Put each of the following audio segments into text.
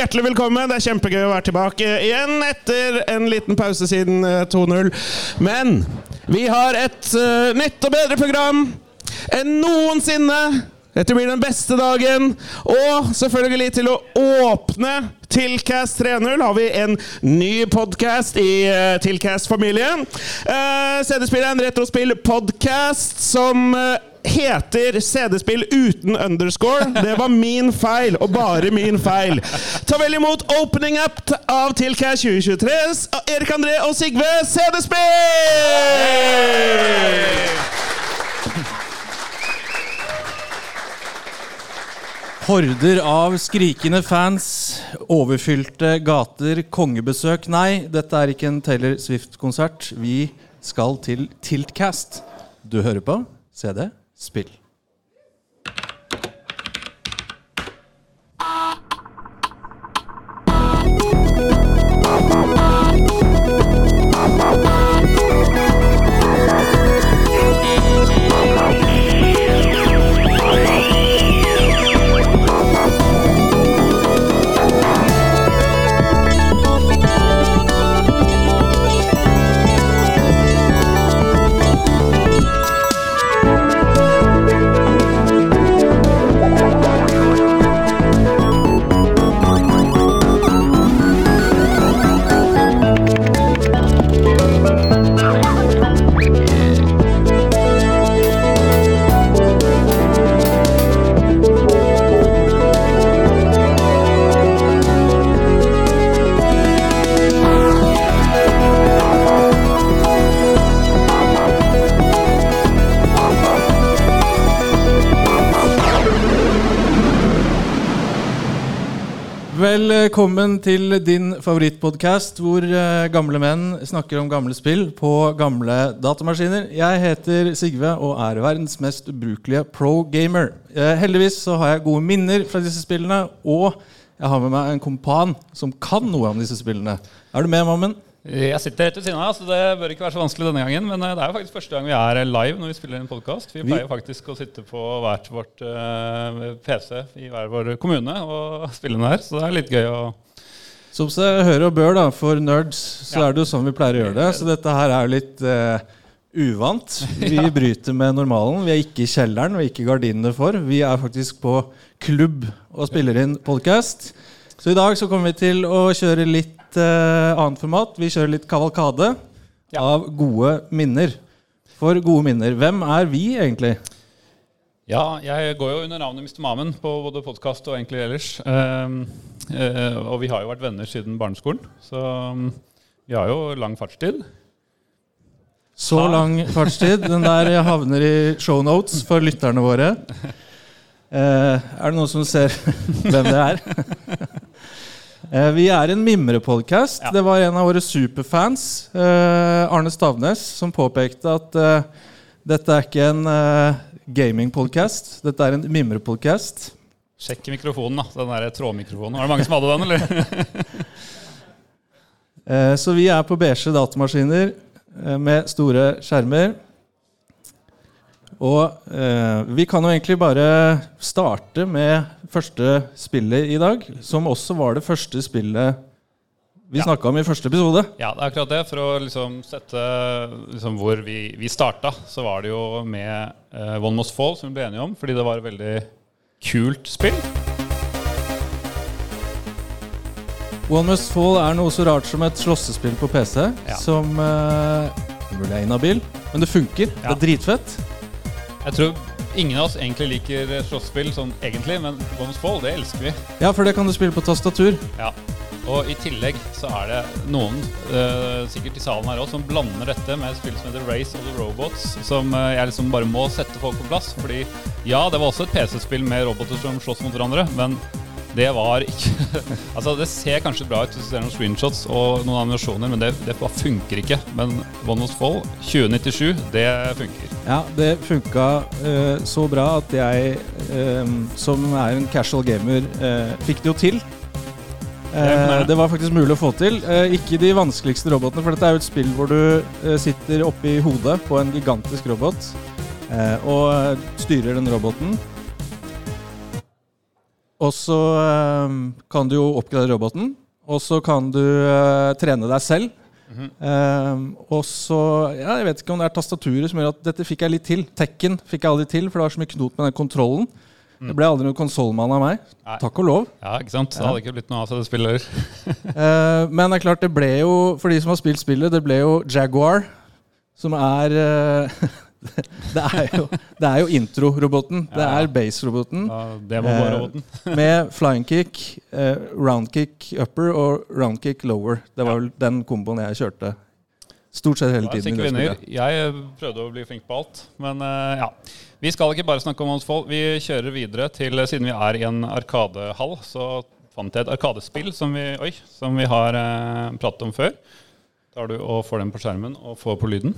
Hjertelig velkommen. Det er kjempegøy å være tilbake igjen etter en liten pause siden eh, 2-0. Men vi har et uh, nytt og bedre program enn noensinne. Dette blir den beste dagen. Og selvfølgelig til å åpne Tilcast 3.0 har vi en ny podkast i uh, Tilcast-familien. Uh, CD-spillet er en retrospill-podkast som eh, heter CD-spill uten underscore. Det var min feil, og bare min feil. Ta vel imot Opening Up av Tilcash 2023. Erik André og Sigve CD-spill! Horder av skrikende fans, overfylte gater, kongebesøk. Nei, dette er ikke en Taylor Swift-konsert. Vi skal til Tiltcast. Du hører på CD Spill. Velkommen til din favorittpodkast hvor eh, gamle menn snakker om gamle spill på gamle datamaskiner. Jeg heter Sigve og er verdens mest ubrukelige pro-gamer. Eh, heldigvis så har jeg gode minner fra disse spillene, og jeg har med meg en kompan som kan noe om disse spillene. Er du med, Mammen? Jeg sitter rett ved siden av, så det bør ikke være så vanskelig denne gangen. Men eh, det er jo faktisk første gang vi er live når vi spiller en podkast. Vi pleier faktisk å sitte på hvert vårt uh, PC i hver vår kommune og spille den her, så det er litt gøy å Som seg hør og bør, da, for nerds, så ja. er det jo sånn vi pleier å gjøre det. Så dette her er jo litt uh, uvant. Vi bryter med normalen. Vi er ikke i kjelleren, vi er ikke gardinene for. Vi er faktisk på klubb og spiller inn podkast. Så i dag så kommer vi til å kjøre litt uh, annet format. Vi kjører litt kavalkade ja. av gode minner. For gode minner. Hvem er vi egentlig? Ja, jeg går jo under navnet Mr. Mamen på både podkast og egentlig ellers. Um, uh, og vi har jo vært venner siden barneskolen, så um, vi har jo lang fartstid. Så lang fartstid. Den der havner i shownotes for lytterne våre. Uh, er det noen som ser hvem det er? Eh, vi er en mimrepodkast. Ja. Det var en av våre superfans, eh, Arne Stavnes, som påpekte at eh, dette er ikke en gamingpodkast, dette er en mimrepodkast. Sjekk mikrofonen, da. Den der trådmikrofonen. Var det mange som hadde den, eller? Så vi er på beige datamaskiner med store skjermer. Og eh, vi kan jo egentlig bare starte med første spillet i dag, som også var det første spillet vi ja. snakka om i første episode. Ja, det er akkurat det. For å liksom sette liksom hvor vi, vi starta, så var det jo med eh, One Must Fall, som vi ble enige om, fordi det var et veldig kult spill. One Must Fall er noe så rart som et slåssespill på PC, ja. som eh, mulig er inhabil, men det funker. Ja. Det er dritfett. Jeg tror ingen av oss egentlig liker slåsspill sånn egentlig, men Bones Fall, det elsker vi. Ja, for det kan du spille på tastatur. Ja. Og i tillegg så er det noen, uh, sikkert i salen her òg, som blander dette med et spill som heter Race of the Robots, som uh, jeg liksom bare må sette folk på plass. Fordi ja, det var også et PC-spill med roboter som slåss mot hverandre, men det var ikke Altså, det ser kanskje bra ut hvis du ser noen screenshots og noen animasjoner, men det, det funker ikke. Men One Was Fall 2097, det funker. Ja, det funka uh, så bra at jeg, uh, som er en casual gamer, uh, fikk det jo til. det var faktisk mulig å få til. ikke de vanskeligste robotene, for dette er jo et spill hvor du sitter oppi hodet på en gigantisk robot og styrer den roboten. Og så eh, kan du jo oppgradere roboten. Og så kan du eh, trene deg selv. Eh, og så ja, Jeg vet ikke om det er tastaturet som gjør at dette fikk jeg litt til. Tekken fikk jeg aldri til, for det var så mye knot med den kontrollen. Det ble aldri noen konsollmann av meg. Nei. Takk og lov. Ja, ikke sant? Det hadde ikke blitt noe av det spillet. Eh, men det er klart, det ble jo, for de som har spilt spillet, det ble jo Jaguar, som er eh, Det er jo, det er jo intro-roboten. Det er base-roboten. Ja, det var bare roboten. Med flying kick, eh, round kick upper og round kick lower. Det var vel den komboen jeg kjørte stort sett hele tiden. Jeg, vinner. Jeg eh, prøvde å bli flink på alt, men eh, ja. Vi skal ikke bare snakke om Åndsvoll. Vi kjører videre til Siden vi er i en arkadehall, så fant jeg et arkadespill som vi, oi, som vi har eh, pratet om før. Tar du og får den på skjermen og får på lyden.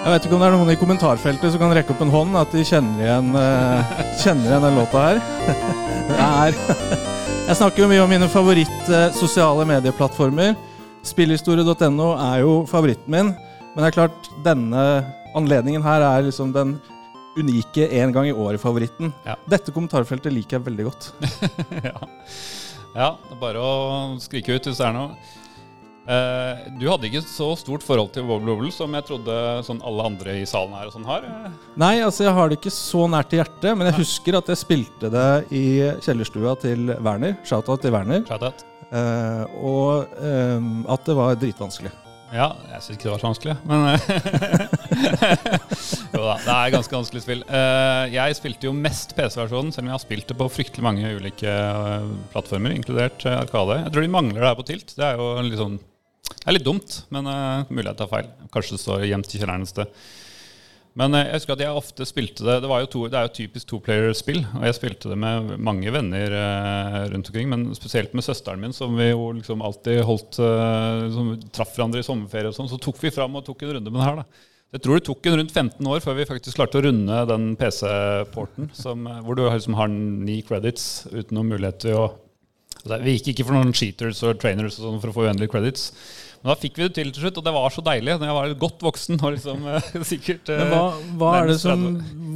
Jeg vet ikke om det er noen i kommentarfeltet som kan rekke opp en hånd at de kjenner igjen, eh, kjenner igjen den låta her. Det er Jeg snakker jo mye om mine favoritt eh, medieplattformer. Spillhistorie.no er jo favoritten min. Men det er klart, denne anledningen her er liksom den unike en gang i året-favoritten. Ja. Dette kommentarfeltet liker jeg veldig godt. ja. ja, det er bare å skrike ut hvis det er noe. Eh, du hadde ikke så stort forhold til Wobble Wobble som jeg trodde sånn alle andre i salen her og sånn har. eh. Nei, altså jeg har det ikke så nært til hjertet, men jeg husker at jeg spilte det i kjellerstua til Werner. Shout-out til Werner. Shout out. Uh, og um, at det var dritvanskelig. Ja, jeg syns ikke det var så vanskelig, men Jo da, det er ganske vanskelig spill. Uh, jeg spilte jo mest PC-versjonen, selv om jeg har spilt det på fryktelig mange ulike eh, plattformer, inkludert eh, Arkade. Jeg tror de mangler det her på Tilt. Det er jo litt sånn Det er litt dumt, men uh, mulig jeg tar feil. Kanskje det står gjemt i kjelleren et sted. Men eh, jeg husker at jeg ofte spilte det Det, jo to, det er jo typisk toplayer-spill. Og jeg spilte det med mange venner eh, rundt omkring, men spesielt med søsteren min, som vi jo liksom alltid holdt eh, som traff hverandre i sommerferie og sånn. Så tok vi fram og tok en runde med det her, da. Jeg tror det tok en rundt 15 år før vi faktisk klarte å runde den PC-porten, hvor du liksom har ni credits uten noen mulighet til å altså, Vi gikk ikke for noen cheaters og trainers og sånn for å få uendelige credits. Men da fikk vi det til til slutt, og det var så deilig. Når jeg var godt voksen og liksom eh, sikkert eh, Men hva, hva er det som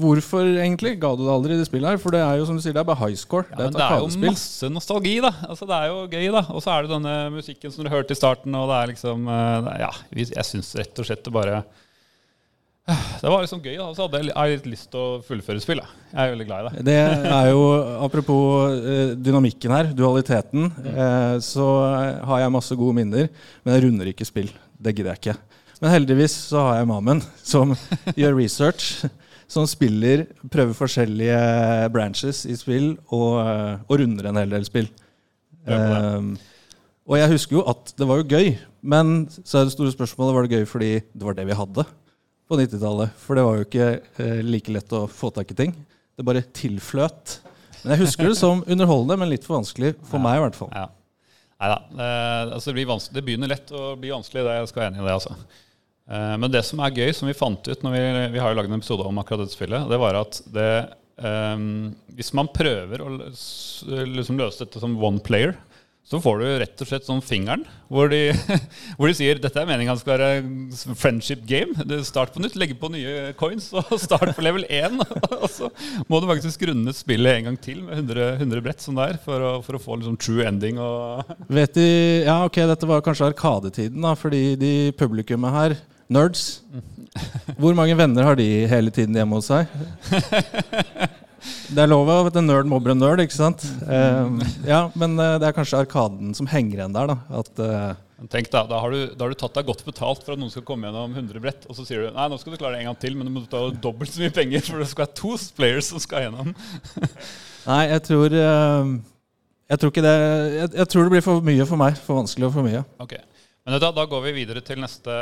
Hvorfor egentlig ga du det aldri i det spillet her? For det er jo som du sier, det er bare high score. Ja, det er det er jo masse nostalgi, da. Altså, det er jo gøy, da. Og så er det denne musikken som du hørte i starten, og det er liksom eh, Ja, jeg syns rett og slett det bare Det var liksom gøy, da. Så hadde jeg litt lyst til å fullføre spill, da. Jeg er veldig glad i det. Det er jo, apropos eh, dynamikken her, dualiteten, eh, så har jeg masse gode minner, men jeg runder ikke spill. Det gidder jeg ikke. Men heldigvis så har jeg Mamen, som gjør research, som spiller, prøver forskjellige branches i spill, og, eh, og runder en hel del spill. Um, og jeg husker jo at det var jo gøy, men så er det store spørsmålet var det gøy fordi det var det vi hadde på 90-tallet. For det var jo ikke eh, like lett å få tak i ting. Det bare tilfløt. Men jeg husker det som underholdende, men litt for vanskelig for meg i hvert fall. Ja. Nei da. Eh, altså det, blir det begynner lett å bli vanskelig, det jeg skal være enig i det. altså. Eh, men det som er gøy, som vi fant ut når vi, vi har jo laget en episode om akkurat dette spillet, det var at det eh, Hvis man prøver å liksom løse dette som one player, så får du rett og slett sånn fingeren hvor de, hvor de sier dette er meningen skal være friendship game. Det Start på nytt, legge på nye coins og start på level 1. Og så må du faktisk runde spillet en gang til med 100, 100 brett som det er, for å, for å få liksom true ending. Og Vet de, ja ok, Dette var kanskje arkadetiden, da, fordi de publikummet her, nerds Hvor mange venner har de hele tiden hjemme hos seg? Det er lov at en nerd mobber en nerd, ikke sant? Eh, ja, Men eh, det er kanskje arkaden som henger igjen der. da At uh, Tenk da, da har, du, da har du tatt deg godt betalt for at noen skal komme gjennom 100 brett, og så sier du nei, nå skal du klare det en gang til, men du må ta dobbelt så mye penger, for det skal være to players som skal gjennom. Nei, jeg tror uh, Jeg tror ikke det jeg, jeg tror det blir for mye for meg. For vanskelig og for mye. Ok, Men du, da går vi videre til neste,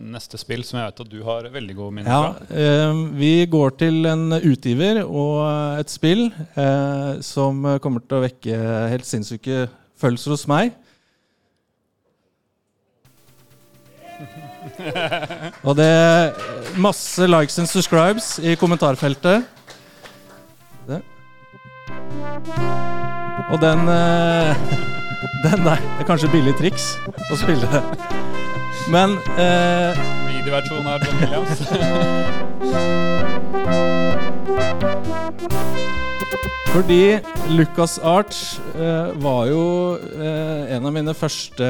neste spill, som jeg vet at du har veldig gode minner Ja, fra. eh, Vi går til en utgiver og et spill eh, som kommer til å vekke helt sinnssyke følelser hos meg. Og det er masse likes and subscribes i kommentarfeltet. Det. Og den eh, Den der Det er kanskje billig triks å spille det. Men eh, indie-versjon av John Williams. Fordi Lucas Arts eh, var jo eh, en av mine første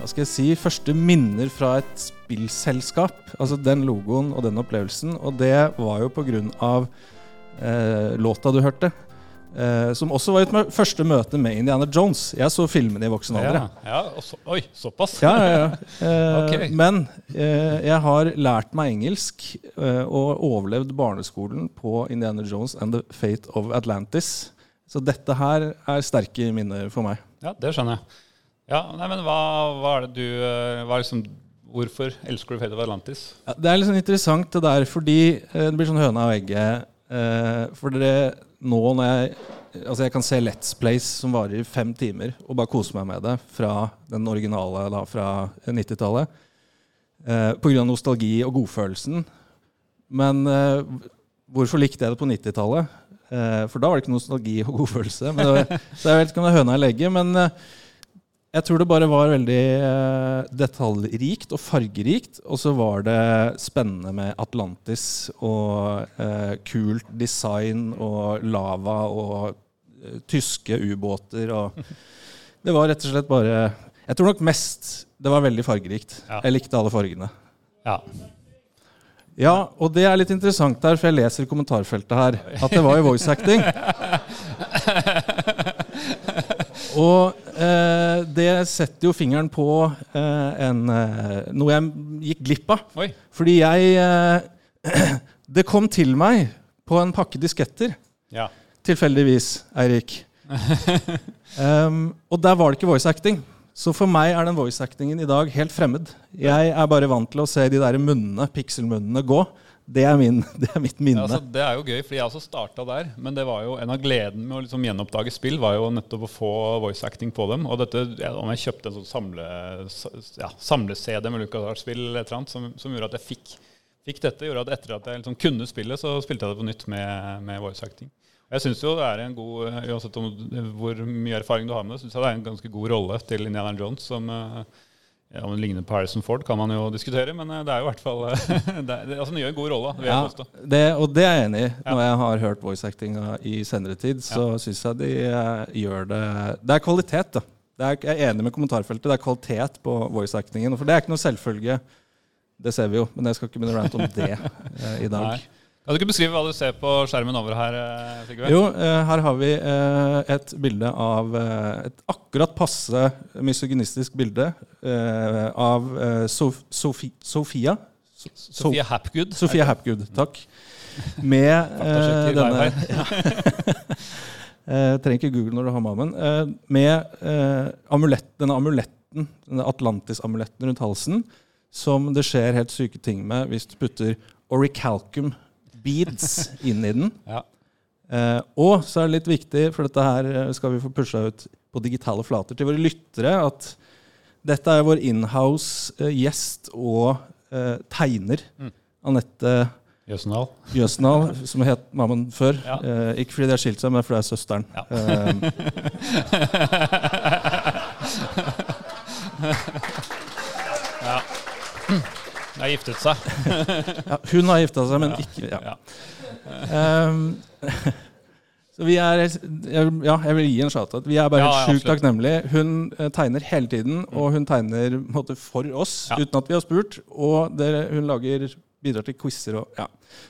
hva skal jeg si, første minner fra et spillselskap. Altså den logoen og den opplevelsen. Og det var jo på av eh, låta du hørte. Eh, som også var mø første møte med Indiana Jones. Jeg så filmene i voksen alder. Ja, ja, så, oi, såpass? Ja, ja, ja. Eh, Ok. Men uh, jeg har lært meg engelsk og overlevd barneskolen på Indiana Jones and the Fate of Atlantis. Så dette her er sterke minner for meg. Ja, det skjønner jeg. Ja, nei, men hva, hva er det du hva er liksom, Hvorfor elsker du Fate of Atlantis? Ja, det er litt liksom interessant det der, fordi det blir sånn høna og egget. For dere, nå når jeg Altså jeg kan se Let's Plays som varer fem timer, og bare kose meg med det fra den originale da, fra 90-tallet. Eh, Pga. nostalgi og godfølelsen. Men eh, hvorfor likte jeg det på 90-tallet? Eh, for da var det ikke nostalgi og godfølelse. Men det var, så jeg vet ikke om det er høna eller egget. Men eh, jeg tror det bare var veldig eh, detaljrikt og fargerikt. Og så var det spennende med Atlantis og eh, kult design og lava og eh, tyske ubåter og Det var rett og slett bare Jeg tror nok mest det var veldig fargerikt. Ja. Jeg likte alle fargene. Ja. Ja, og det er litt interessant her, for jeg leser i kommentarfeltet her at det var jo voice acting. Og eh, det setter jo fingeren på eh, en, eh, noe jeg gikk glipp av. Oi. Fordi jeg eh, Det kom til meg på en pakke disketter, Ja. tilfeldigvis, Eirik. um, og der var det ikke voice acting. Så for meg er den voice actingen i dag helt fremmed. Jeg er bare vant til å se de der munnene, pikselmunnene gå. Det er, min, det er mitt minne. Ja, altså, det er jo gøy, fordi jeg også starta der. Men det var jo en av gleden med å liksom gjenoppdage spill var jo nettopp å få voice acting på dem. Og dette, ja, om jeg kjøpte en sånn samle, ja, samle-CD med LucasArts-spill eller et eller annet, som, som gjorde at jeg fikk, fikk dette, gjorde at etter at jeg liksom kunne spillet, så spilte jeg det på nytt med, med voice acting. Jeg synes jo det er en god, Uansett om hvor mye erfaring du har med det, syns jeg det er en ganske god rolle til Indiana Jones. som... eh, ja, Om det ligner på Harrison Ford, kan man jo diskutere, men eh, det er jo i hvert fall eh, det, altså, Den gjør en god rolle, jeg Ja, det, og det er jeg enig i. Når jeg har hørt voice acting i senere tid, så syns jeg de eh, gjør det Det er kvalitet, da. Det er, jeg er enig med kommentarfeltet. Det er kvalitet på voice actingen. For det er ikke noe selvfølge. Det ser vi jo, men jeg skal ikke begynne å rante om det i dag. Nei. Kan du ikke beskrive hva du ser på skjermen over her, Sigurd? Sigve? Jo, eh, her har vi eh, et bilde av eh, Et akkurat passe misogynistisk bilde eh, av eh, Sof Sofi Sofia. So Sofia Hapgood. Sofia Hapgood, takk. Med eh, denne ja. eh, Trenger ikke google når du har mammen. Eh, med eh, amulett, denne amuletten, denne Atlantis-amuletten rundt halsen, som det skjer helt syke ting med hvis du putter orichalcum beads inn i den. Ja. Eh, og så er det litt viktig, for dette her eh, skal vi få pusha ut på digitale flater til våre lyttere, at dette er vår inhouse eh, gjest og eh, tegner. Mm. Anette Jøsendal. Jøsendal, som het mammaen før. Ja. Eh, ikke fordi de har skilt seg, men fordi det er søsteren. Ja. Eh, ja. De har giftet seg. ja, hun har gifta seg, men ikke ja. Um, så vi er Ja, jeg vil gi en shout-out. Vi er bare Ja, helt sjukt takknemlige. Hun eh, tegner hele tiden, og hun tegner måte, for oss Ja. uten at vi har spurt. Og det, hun lager bidrar til quizer og ja.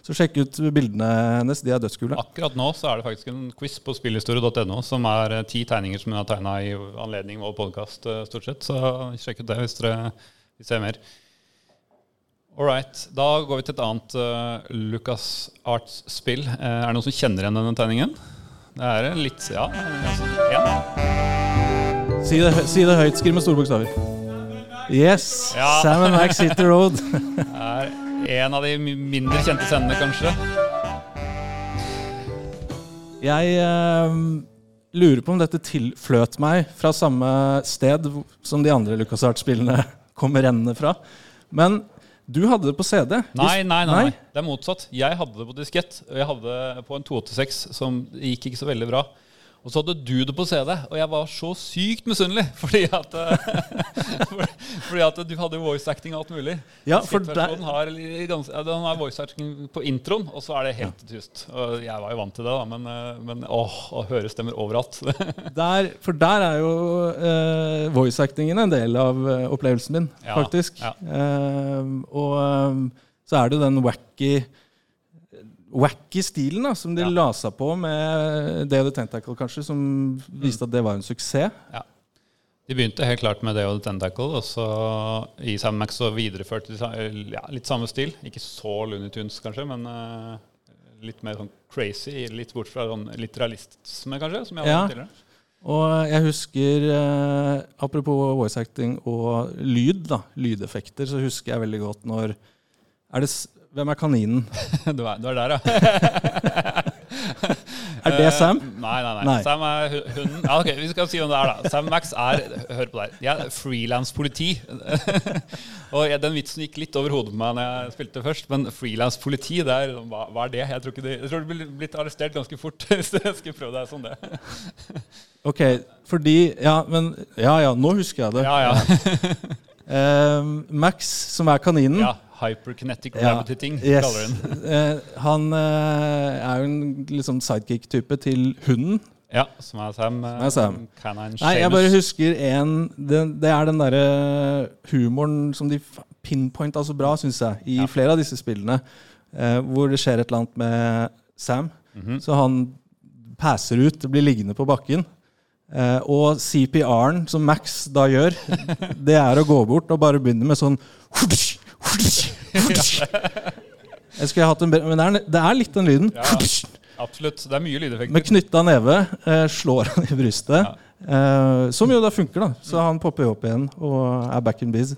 Så sjekk ut bildene hennes. De er dødskule. Akkurat nå så er det faktisk en quiz på spillhistorie.no som er eh, ti tegninger som hun har tegna i anledning vår podkast, stort sett. Så sjekk ut det hvis dere vil se mer. All right. Da går vi til et annet uh, Lucas Arts-spill. Uh, er det noen som kjenner igjen denne tegningen? Det er litt Ja. Altså. Si det, si det høyt. Skriv med store bokstaver. Yes! Ja. Sam and Max hit the road. Det er en av de mindre kjente scenene, kanskje. Jeg uh, lurer på om dette tilfløt meg fra samme sted som de andre LucasArts-spillene kommer rennende fra. Men du hadde det på CD. Nei, nei, nei, nei. Det er motsatt. Jeg hadde det på diskett. Og jeg hadde det på en 286 som gikk ikke så veldig bra. Og så hadde du det på CD, og jeg var så sykt misunnelig. Fordi at, eh, fordi at du hadde voice acting og alt mulig. Ja, for der- har, ja, den har voice acting på introen, og så er det helt tyst. Og jeg var jo vant til det, da, men, eh, men åh, å høre stemmer overalt. Der, for der er jo uh, voice-actingen en del av opplevelsen min, Ja, faktisk. ja. Uh, og um, så er det jo den wacky Wacky stilen da, som de Ja. la seg på med Day of the Tentacle, kanskje, som viste at det var en suksess. Ja. De begynte helt klart med Day of The Tentacle, og så i Sandmax Max så videreførte de ja, litt samme stil. Ikke så Looney Tunes, kanskje, men uh, litt mer sånn crazy. Litt bort fra sånn litt realisme, kanskje, som jeg har Ja. tidligere. Og jeg husker, eh, apropos voice acting og lyd, da, lydeffekter, så husker jeg veldig godt når er det, Hvem er kaninen? Du er, du er der, ja. Er det Sam? Uh, Nei, nei, nei. Nei. Sam er hunden. Ja, ok, Vi skal si hvem det er, da. Sam Max er Hør på der. Jeg er frilanspoliti. og jeg, den vitsen gikk litt over hodet på meg når jeg spilte først, men frilanspoliti, hva, hva er det? Jeg tror, det, jeg tror du blir blitt arrestert ganske fort hvis jeg skal prøve deg som det. Ok, fordi Ja, men Ja ja, nå husker jeg det. Ja, ja. Uh, Max, som er kaninen ja Hyperkinetic Ja, rabbit-ting, yes. kaller den. Eh, Han eh, er jo en liksom sidekick-type til hunden. Ja, som er Sam. eh, Som er Sam. Canine Nei, jeg bare husker en Det, det er den derre humoren som de pinpointa så bra, syns jeg, i Ja. flere av disse spillene. Hvor det skjer et eller annet med Sam. Mhm. Så han passer ut, blir liggende på bakken. Uh, og CPR-en som Max da gjør, det er å gå bort og bare begynne med sånn Jeg skulle hatt en bedre Men det er, det er litt den lyden. Ja, Absolutt. Det er mye lydeffekter. Med knytta neve eh, slår han i brystet. Ja. Eh, som jo da funker, da. Så han popper jo opp igjen og er back in biz.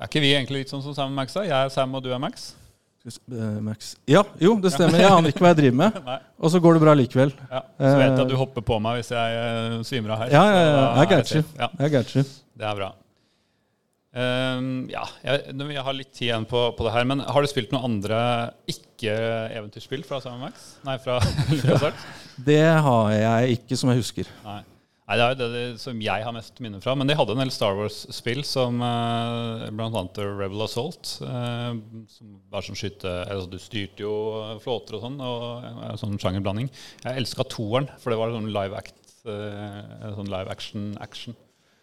Er ikke vi egentlig litt sånn som Sam og Max? Jeg er Sam, og du er Max? Eh, Max. Ja, jo, det stemmer. Jeg aner ikke hva jeg driver med. Og så går det bra likevel. Ja, så vet jeg Eh, at du hopper på meg hvis jeg eh, svimer av her. Ja, ja, ja. Jeg, er you. det er bra. Ehm, ja, jeg, jeg har litt tid igjen på, på det her, men har du spilt noen andre ikke-eventyrspill fra Sam Max? Nei, fra LucasArts? Det har jeg ikke, som jeg husker. Nei. Nei, det er jo det, det som jeg har mest minner fra. Men de hadde en del Star Wars-spill, som uh, bl.a. Rebel Assault. eh, som var sånn skyte... Altså, du styrte jo flåter og sånn, og sånn sjangerblanding. Jeg elska toeren, for det var sånn live act. eh, sånn live action-action.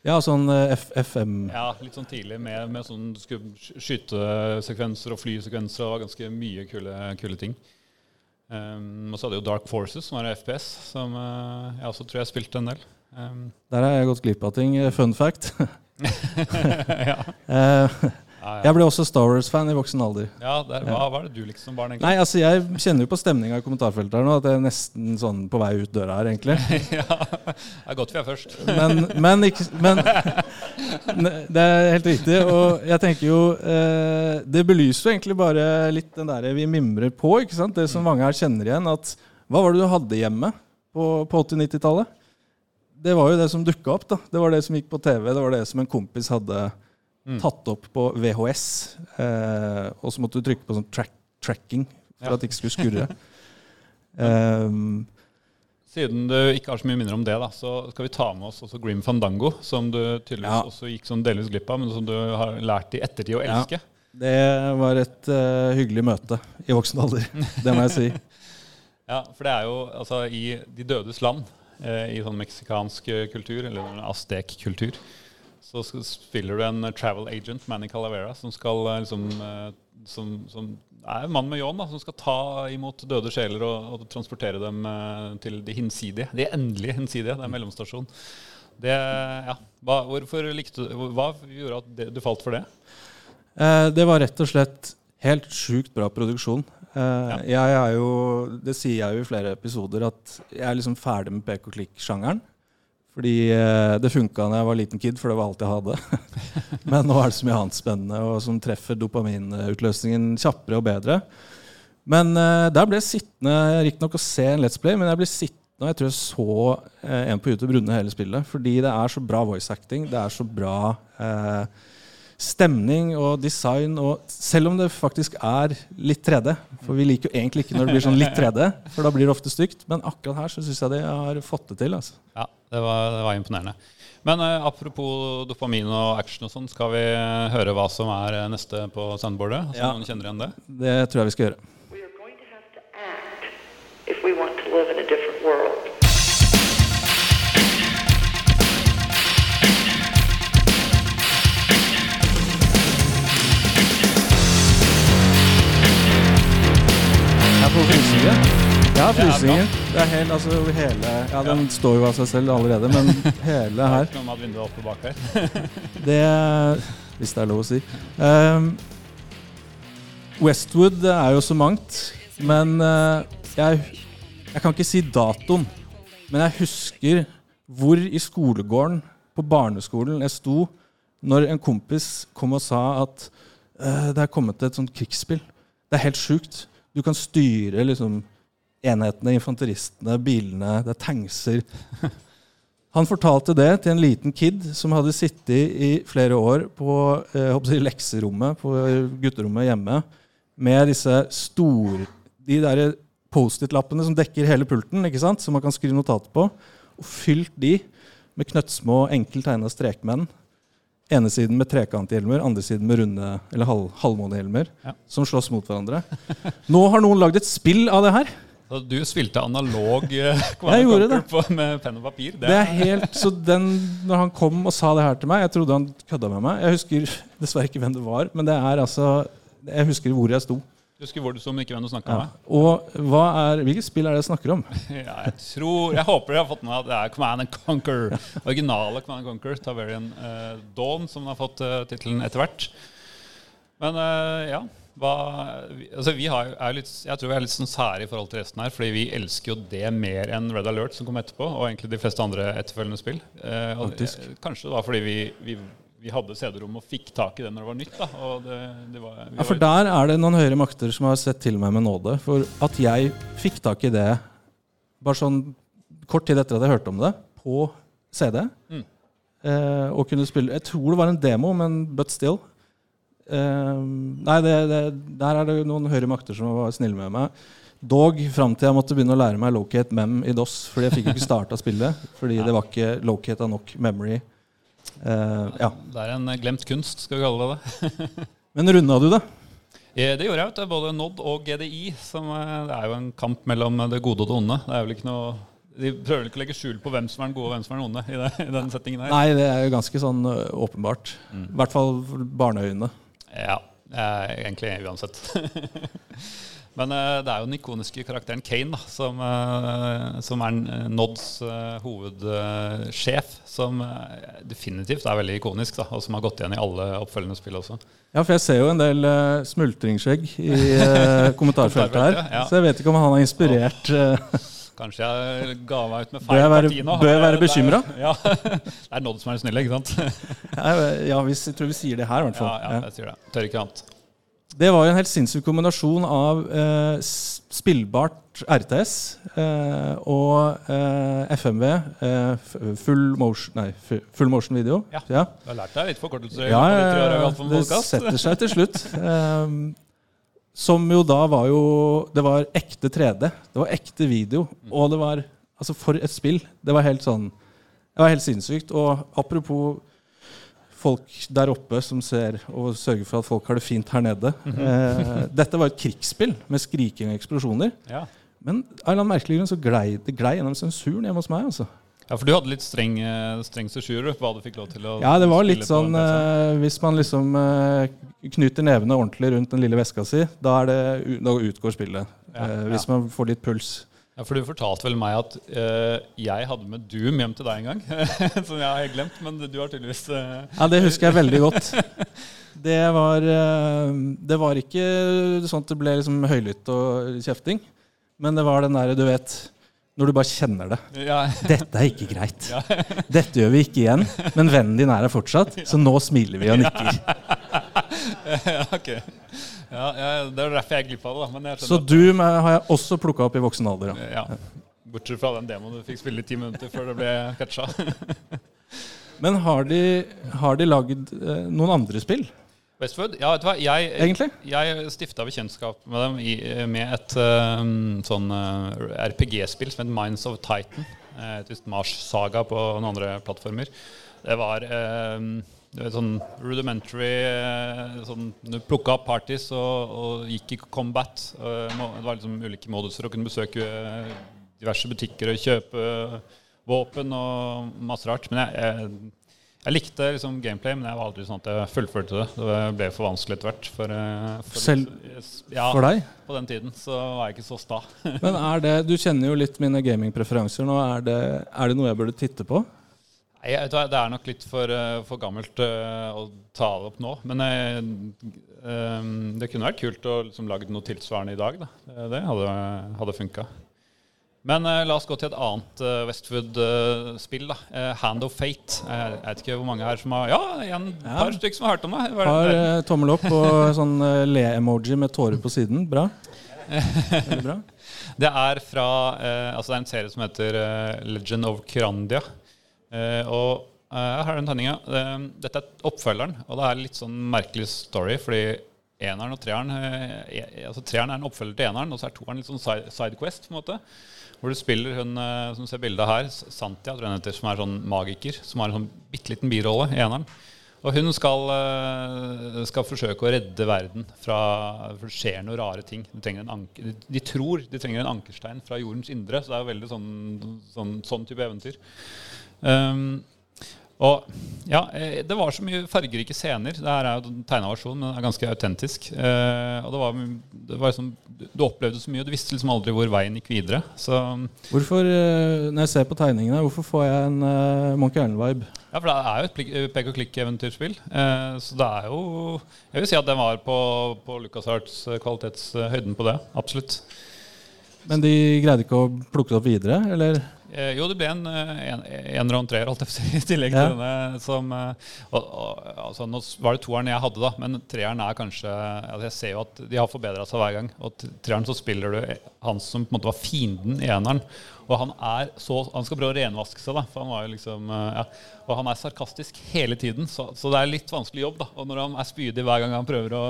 Ja, sånn eh, FM Ja, litt sånn tidlig med, med sånn skytesekvenser og flysekvenser. Og ganske mye kule, kule ting. Um, og så hadde jo Dark Forces, som var FPS, som uh, jeg også tror jeg spilte en del. Um, Der har jeg gått glipp av ting. Fun fact. ja. Ja. jeg ble også Star Wars-fan i voksen alder. ja der, hva var det du likte som barn, egentlig? Nei, altså Jeg kjenner jo på stemninga i kommentarfeltet her nå at jeg er nesten sånn på vei ut døra her, egentlig. ja, det er godt vi er først. Men, men, ikke, men Det er helt riktig. Og jeg tenker jo eh, Det belyser jo egentlig bare litt den der vi mimrer på. ikke sant? Det som mange her kjenner igjen. at Hva var det du hadde hjemme på, på 80-90-tallet? Det var jo det som dukka opp. da. Det var det som gikk på TV. Det var det som en kompis hadde Mm. tatt opp på VHS. Eh, og så måtte du trykke på sånn track, tracking for Ja. at det ikke skulle skurre. Um, Siden du ikke har så mye minner om det, da, så skal vi ta med oss også Grim Fandango, som du tydeligvis Ja. også gikk sånn delvis glipp av, men som du har lært i ettertid å Ja. elske. det var et uh, hyggelig møte i voksen alder. Det må jeg si. Ja, for det er jo altså i De dødes land, eh, i sånn meksikansk kultur, eller en aztek-kultur, så spiller du en eh, travel agent, Manny Calavera, som skal eh, liksom eh, som, som er en mann med ljåen, som skal ta imot døde sjeler og, og transportere dem til de hinsidige. De endelige hinsidige. Det er mellomstasjon. Det, ja. hva, hvorfor likte du, hva gjorde at det, du falt for det? Eh, det var rett og slett helt sjukt bra produksjon. Eh, Jeg er jo, det sier jeg jo i flere episoder, at jeg er liksom ferdig med pek og klikk-sjangeren. Fordi eh, det funka da jeg var liten kid, for det var alt jeg hadde. Men nå er det så mye annet spennende og som treffer dopaminutløsningen kjappere og bedre. Men eh, der ble jeg sittende riktignok å se en Let's Play, men jeg ble sittende og jeg tror jeg så eh, en på YouTube runde hele spillet. Fordi det er så bra voice acting, det er så bra eh, stemning og design og Selv om det faktisk er litt 3D, for vi liker jo egentlig ikke når det blir sånn litt 3D, for da blir det ofte stygt, men akkurat her så syns jeg de har fått det til. altså. Ja, det var, det var imponerende. Men eh, apropos dopamin og action og sånn, skal vi høre hva som er eh, neste på soundboardet? Så Ja. noen kjenner igjen det? Det tror jeg vi skal gjøre. We Ja, frysninger. er. Det er helt, altså hele Ja, den står jo av seg selv allerede, men hele her Ikke noe med at vinduet oppe bak her. Det Hvis det er lov å si. Um, Westwood er jo så mangt, men uh, jeg, jeg kan ikke si datoen. Men jeg husker hvor i skolegården på barneskolen jeg sto når en kompis kom og sa at uh, det er kommet et sånt krigsspill. Det er helt sjukt. Du kan styre liksom enhetene, infanteristene, bilene, det er tankser. Han fortalte det til en liten kid som hadde sittet i flere år på eh, jeg lekserommet på gutterommet hjemme med disse store de der Post-It-lappene som dekker hele pulten, ikke sant? som man kan skrive notater på, og fylt de med knøttsmå, enkelt tegna strekmenn. Ene siden med trekanthjelmer, andre siden med runde eller halv, halvmånehjelmer. Ja. Som slåss mot hverandre. Nå har noen lagd et spill av det her. Så du spilte analog eh, Jeg på, med penn og papir? Det er helt, så den, når han kom og sa det her til meg Jeg trodde han kødda med meg. Jeg husker dessverre ikke hvem det var, men det er altså Jeg husker hvor jeg sto. Du husker hvor du sto, men ikke hvem du snakka Ja. med? Og er, hvilket spill er det jeg snakker om? Ja, jeg tror, jeg håper dere har fått med at det er Command and Conquer. Originale Command and Conquer, Taverian uh, Dawn, som har fått uh, tittelen etter hvert. Men uh, ja hva, altså vi har, er litt, Jeg tror vi er litt sånn sære i forhold til resten her, fordi vi elsker jo det mer enn Red Alert, som kom etterpå, og egentlig de fleste andre etterfølgende spill. Eh, og, eh, kanskje det var fordi vi, vi, vi hadde CD-rom og fikk tak i det når det var nytt. da det, det var, Ja, For der er det noen høyere makter som har sett til meg med nåde. For at jeg fikk tak i det bare sånn kort tid etter at jeg hørte om det, på CD. Mm. Eh, og kunne spille Jeg tror det var en demo, men but still. Eh, nei, det, det, der er det noen høyere makter som var snille med meg. Dog fram til jeg måtte begynne å lære meg locate mem i DOS. Fordi jeg fikk jo ikke starta spillet. Fordi det var ikke locata nok memory. Uh, ja. Det er en glemt kunst, skal vi kalle det det. Men runda du det? Eh, Det gjorde jeg, vet du. Både Nod og GDI. Som, eh, det er jo en kamp mellom det gode og det onde. Det er vel ikke noe De prøver ikke å legge skjul på hvem som er den gode og hvem som er den onde. i, det, i den settingen her. Nei, det er jo ganske sånn åpenbart. Mm. I hvert fall barneøyne. Ja, eh, egentlig uansett. Men eh, det er jo den ikoniske karakteren Kane da, som, eh, som er Nods eh, hovedsjef. som definitivt er veldig ikonisk, da, og som har gått igjen i alle oppfølgende spill også. Ja, for jeg ser jo en del ø, smultringsskjegg i kommentarfeltet her. Så jeg vet ikke om han har inspirert Kanskje jeg ga meg ut med feil være- parti nå. bør jeg være bekymret? Ja. Det er Nod som er den snille, ikke sant? Ja, hvis, jeg tror vi sier det her, i hvert fall. ja, Ja. jeg sier det. Tør ikke annet. Det var jo en helt sinnssyk kombinasjon av eh, spillbart RTS eh, og eh, FMV, eh, full, motion, nei, full motion video. Ja. Ja. Du har lært deg litt forkortelser? Ja, vi ja, det setter seg til slutt. Som jo da var jo Det var ekte 3D. Det var ekte video. Og det var Altså, for et spill. Det var helt sånn Det var helt sinnssykt. Og apropos folk der oppe som ser og sørger for at folk har det fint her nede. eh, dette var et krigsspill med skriking og eksplosjoner. Ja. Men av en merkelig grunn så glei det glei gjennom sensuren hjemme hos meg. altså. Ja, for du hadde litt streng, eh, streng på hva du fikk lov til å Ja, det var litt sånn uh, eh, Hvis man liksom uh, knyter nevene ordentlig rundt den lille veska si, da, er det, da utgår spillet. Ja, uh, hvis ja. man får litt puls. Ja, for du fortalte vel meg at uh, jeg hadde med Doom hjem til deg en gang. som jeg har glemt, men du har tydeligvis uh... Ja, Det husker jeg veldig godt. Det var, uh, det var ikke sånn at det ble liksom høylytt og kjefting. Men det var den derre, du vet Når du bare kjenner det. ja, Dette er ikke greit. Dette gjør vi ikke igjen. Men vennen din er her fortsatt, så nå smiler vi og nikker. ja, ok. Ja, ja, det er derfor jeg er glipp av det. da, Men jeg Så du at- Doom har jeg også plukka opp i voksen alder. Ja. Ja. Bortsett fra den demoen du fikk spille i ti minutter før det ble catcha. Men har de, har de lagd eh, noen andre spill, Westwood? Ja, vet du hva? Jeg, egentlig? jeg stifta bekjentskap med dem i, med et eh, sånn eh, RPG-spill som het Minds of Titan. Uh, et visst Mars Saga på noen andre plattformer. Det var eh, det sånn rudimentary eh, sånn, Du plukka opp parties og, og gikk i combat. Eh, det var liksom ulike moduser å kunne besøke eh, diverse butikker og kjøpe våpen og masse rart. Men jeg, jeg, jeg likte liksom gameplay, men jeg var aldri sånn at jeg fullførte det. Det ble for vanskelig etter hvert. For, eh, for, Selv ja, For deg? på den tiden så var jeg ikke så sta. Men er det, Du kjenner jo litt mine gamingpreferanser nå. Er det, er det noe jeg burde titte på? Nei, Det er nok litt for, eh, for gammelt eh, å ta det opp nå. Men det kunne vært kult å liksom, lage noe tilsvarende i dag. Da. Det- Det hadde, hadde funka. Men eh, la oss gå til et annet uh, Westwood-spill. da Eh, Hand of Fate. Jeg vet ikke hvor mange her som har Ja, en Ja. par stykker som har hørt om det. Hva er Har det? eh, tommel opp og sånn eh, le-emoji med tårer på siden. Bra. Veldig bra. Det er fra eh, Altså det er en serie som heter eh, Legend of Krandia. Eh, og eh, jeg har den tegninga. Eh, dette er oppfølgeren, og det er litt sånn merkelig story, fordi eneren og treeren eh, e- altså Treeren er en oppfølger til eneren, og så er toeren litt sånn side, sidequest. på en måte Hvor du spiller hun eh, som ser bildet her, Santia, tror jeg heter, som er sånn magiker. Som har en sånn bitte liten birolle i eneren. Og hun skal, eh, skal forsøke å redde verden fra For det skjer noen rare ting. De, anker, de tror de trenger en ankerstein fra jordens indre. Så det er jo veldig sånn, sånn, sånn type eventyr. Um, og ja, eh, det var så mye fargerike scener. Det her er jo en tegna versjon, men det er ganske autentisk. Eh, og det var, det var liksom, Du opplevde så mye, og du visste liksom aldri hvor veien gikk videre. Så Hvorfor, eh, Når jeg ser på tegningene, hvorfor får jeg en uh, Monkey Island-vibe? Ja, for det er jo et pek og klikk-eventyrspill. Eh, så det er jo Jeg vil si at den var på, på LucasArts kvalitetshøyden på det. Absolutt. Men de greide ikke å plukke det opp videre, eller? Eh, jo, det ble en, eh, en, en og treer, i tillegg Ja. til denne. Som, eh, og, og, altså, nå var det toeren jeg hadde, da, men treeren er kanskje altså, Jeg ser jo at de har forbedra seg hver gang. Og treeren så spiller du han som på en måte var fienden i eneren. Og han er så Han skal prøve å renvaske seg, da. For han var jo liksom eh, ja. Og han er sarkastisk hele tiden, så, så det er litt vanskelig jobb. da Og når han er spydig hver gang han prøver å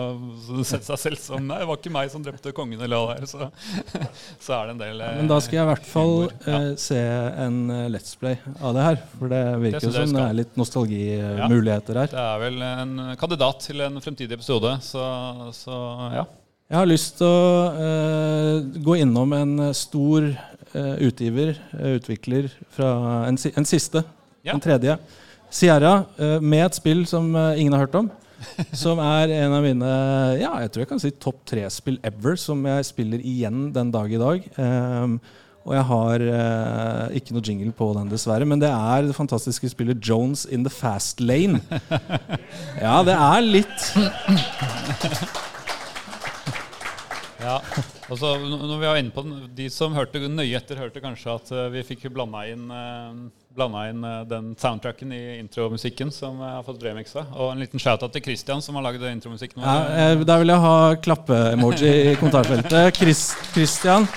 sette seg selv som Nei, det var ikke meg som drepte kongen, eller hva det er. Så, så er det en del ja, Men da skal jeg i hvert fall. Ja. eh, se en eh, Let's Play av det her. For det Det virker jo som det er litt nostalgimuligheter her. Det er vel en kandidat til en fremtidig episode, så, så ja. Jeg har lyst til å uh, gå innom en stor eh, utgiver, eh, utvikler, fra en, en siste, Ja. en tredje. Sierra, eh, med et spill som eh, ingen har hørt om. Som er en av mine ja, jeg tror jeg kan si topp tre-spill ever, som jeg spiller igjen den dag i dag. Um, og jeg har eh, ikke noe jingle på den, dessverre. Men det er det fantastiske spillet Jones in the Fast Lane. Ja, det er litt ja. Og så når vi var inne på den, De som hørte nøye etter, hørte kanskje at eh, vi fikk blanda inn, uh, inn eh, den soundtracken i intromusikken som jeg har fått remixa. Og en liten shout-out til Christian, som har lagd intromusikken. Ja, eh, der vil jeg ha klappe-emoji i kommentarfeltet. Chris, Christian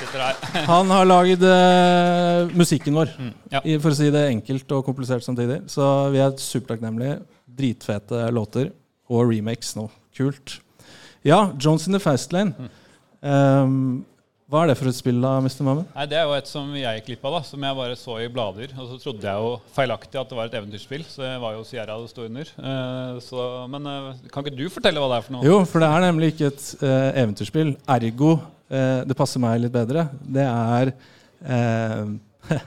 han har lagd uh, musikken vår. Mm, ja. I, for å si det enkelt og komplisert samtidig. Så vi er supertakknemlige. Dritfete låter. Og remakes nå. Kult. Ja, Jones in the Fastlane. Mm. Um, hva er det for et spill, da, Mr. Mammen? Nei, Det er jo et som jeg klippa, da, som jeg bare så i blader. Og så trodde jeg jo feilaktig at det var et eventyrspill, så det var jo Sierra det sto under. Uh, så, men uh, kan ikke du fortelle hva det er for noe? Jo, for det er nemlig ikke et uh, eventyrspill. Ergo, det passer meg litt bedre. Det er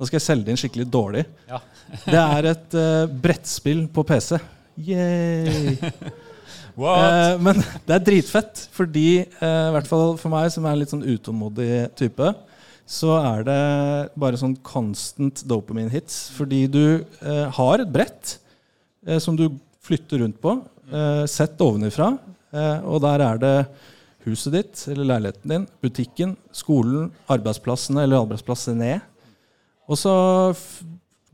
Nå skal jeg selge det inn skikkelig dårlig. Ja. Det er et brettspill på PC. Yay! What? Eh, men det er dritfett, fordi eh, i hvert fall for meg, som er litt sånn utålmodig type, så er det bare sånn constant dopamine hits. Fordi du eh, har et brett som du flytter rundt på, sett ovenifra, og der er det huset ditt eller leiligheten din, butikken, skolen, arbeidsplassene eller arbeidsplassene. Og så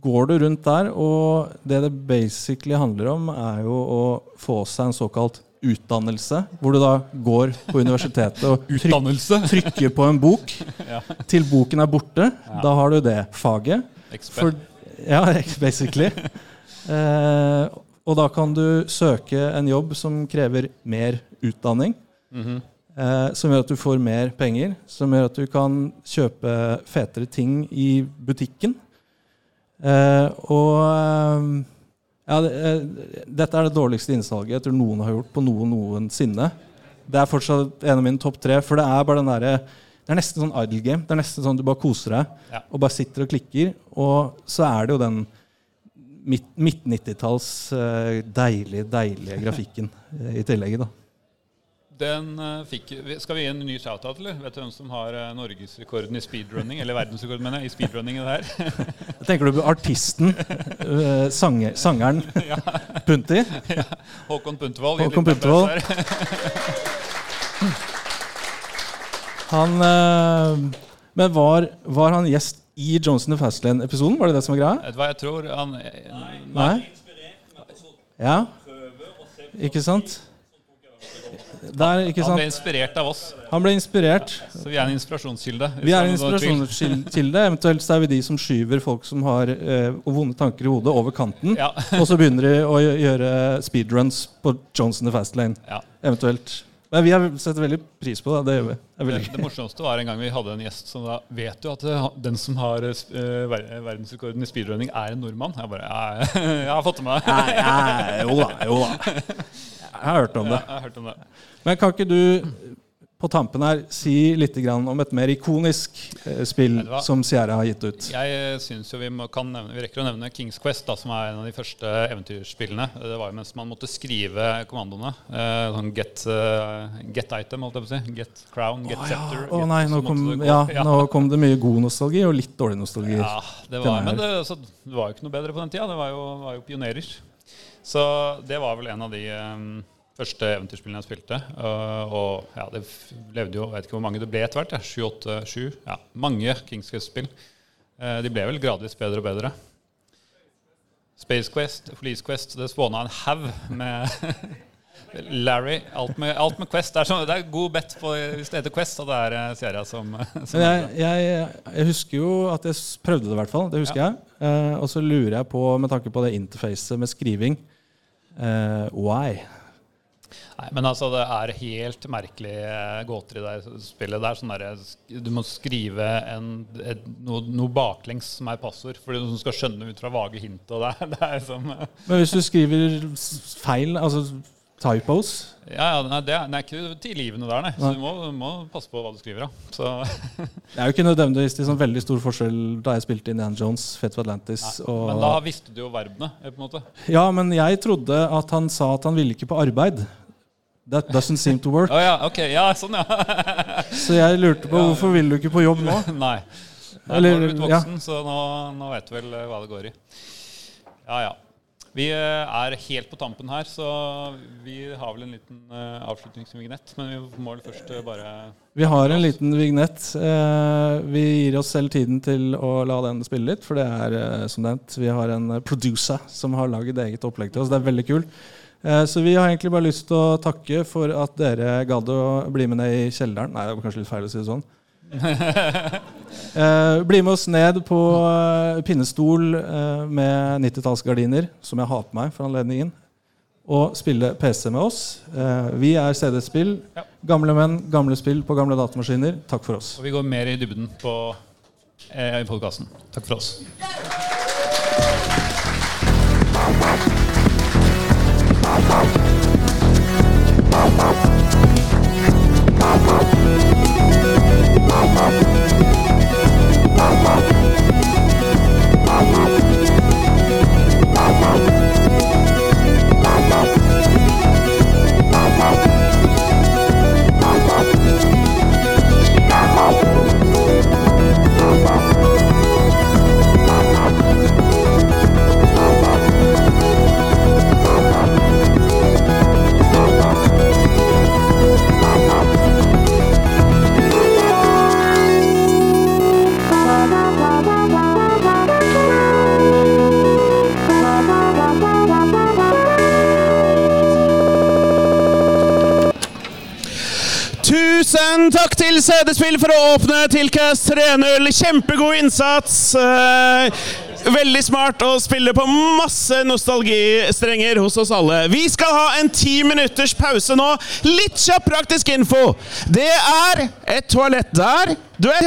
går du rundt der, og det det basically handler om, er jo å få seg en såkalt utdannelse, hvor du da går på universitetet og tryk, trykker på en bok Ja. til boken er borte. Da har du det faget. For, Ja, basically. Eh, og da kan du søke en jobb som krever mer utdanning. eh, som gjør at du får mer penger. Som gjør at du kan kjøpe fetere ting i butikken. Eh, og eh, ja, det, eh, dette er det dårligste innsalget jeg tror noen har gjort på noe noensinne. Det er fortsatt en av mine topp tre, for det er bare den derre det er nesten sånn idle game. Det er nesten sånn Du bare koser deg Ja. og bare sitter og klikker. Og så er det jo den midt- midt-90-talls eh, deilige, deilige grafikken i tillegg. da. Den eh, fikk Skal vi gi en ny shout-out, eller? Vet du hvem som har uh, norgesrekorden i speedrunning? Eller verdensrekorden, mener jeg, i speedrunning i det her? Tenker du på artisten, eh, sanger, sangeren Punti? Ja. Håkon Puntervold. Håkon Puntervold. Han eh, Men var, var han gjest i Johnson the Fastlane-episoden? Var det det som var greia? Vet du hva jeg tror? Han, Nei? Ja? Ikke sant? Der, han ble inspirert av oss, Han ble inspirert. så vi er en inspirasjonskilde. Vi er en inspirasjonskilde. Eventuelt så er vi de som skyver folk som har eh, vonde tanker i hodet, over kanten. Ja. og så begynner de å gjøre speedruns på Johnson the Fastlane. Ja. Eventuelt. Men vi har sett veldig pris på det. Det gjør vi. Det Det, det morsomste var en gang vi hadde en gjest som da Vet du at eh, den som har ver verdensrekorden i speedrunning, er en nordmann? Jeg bare Ja, jeg har fått det med meg. Jo da, jo da. Jeg har hørt om det. Jeg har hørt om det. Men kan ikke du på tampen her si litt grann om et mer ikonisk eh, spill som Sierra har gitt ut? Jeg syns jo vi, må, kan nevne, vi rekker å nevne Kings Quest, da, som er en av de første eventyrspillene. Det var jo mens man måtte skrive kommandoene. Eh, sånn get, eh, get item, holdt jeg på å si. Get crown, get oh, ja. scepter. Å get- nei, nå kom, det ja, nå kom det mye god nostalgi og litt dårlig nostalgi. Ja, det var, men det, altså, det var jo ikke noe bedre på den tida. Det var jo, var jo pionerer. Så det var vel en av de um, første eventyrspillene jeg spilte. Uh, og ja, det levde jo Jeg vet ikke hvor mange det ble etter hvert. Ja. Sju, åtte, sju. Ja, mange Kings Quest-spill. Uh, de ble vel gradvis bedre og bedre. Space Quest, Police Quest, det spåna en haug med Larry. Alt med, alt med Quest. Det er, sånn, det er god bet på hvis det heter Quest, og det er uh, Sierra som, som jeg, jeg, jeg husker jo at jeg prøvde det, i hvert fall. Det husker jeg. Eh, og så lurer jeg på, med tanke på det interfacet med skriving eh, Why? Nei, men altså, det er helt merkelig eh, gåter i det spillet. Det er sånn der Du må skrive en, et, noe, noe baklengs som er passord, for du skal skjønne ut fra vage hint. Og det, er- det er som eh, Men hvis du skriver feil, altså typos Ja, ja, nei, det er, det er ikke tilgivende der, nei. Så du må, må passe på hva du skriver. Så Det er jo ikke nødvendigvis til sånn veldig stor forskjell da jeg spilte Indiana Jones, Fett of Atlantis og Men da visste du jo verbene, på en måte. Ja, men jeg trodde at han sa at han ville ikke på arbeid. That doesn't seem to work. Oh, ja, ok. Ja, sånn, ja. Så jeg lurte på hvorfor vil du ikke på jobb nå? nei. Nå er du blitt ja. voksen, så nå, nå vet du vel eh, hva det går i. Ja, ja. Vi eh, er helt på tampen her, så vi har vel en liten uh, avslutningsvignett. Men vi må vel først bare Vi har en liten vignett. Vi gir oss selv tiden til å la den spille litt, for det er som nevnt, vi har en producer som har laget eget opplegg til oss. Det er veldig kult. Eh, så vi har egentlig bare lyst til å takke for at dere gadd å bli med ned i kjelleren. Nei, det var kanskje litt feil å si det sånn. Eh, bli med oss ned på eh, pinnestol med 90-tallsgardiner, som jeg har på meg for anledningen, og spille PC med oss. Eh, vi er CD-spill. Ja. Gamle menn, gamle spill på gamle datamaskiner. Takk for oss. Og vi går mer i dybden på eh, i podkasten. Takk for oss. Tusen takk til CD-spill for å åpne Tilcast 3.0. Kjempegod innsats. Eh, veldig smart å spille på masse nostalgistrenger hos oss alle. Vi skal ha en ti minutters pause nå. Litt kjapp praktisk info. Det er et toalett der. Du er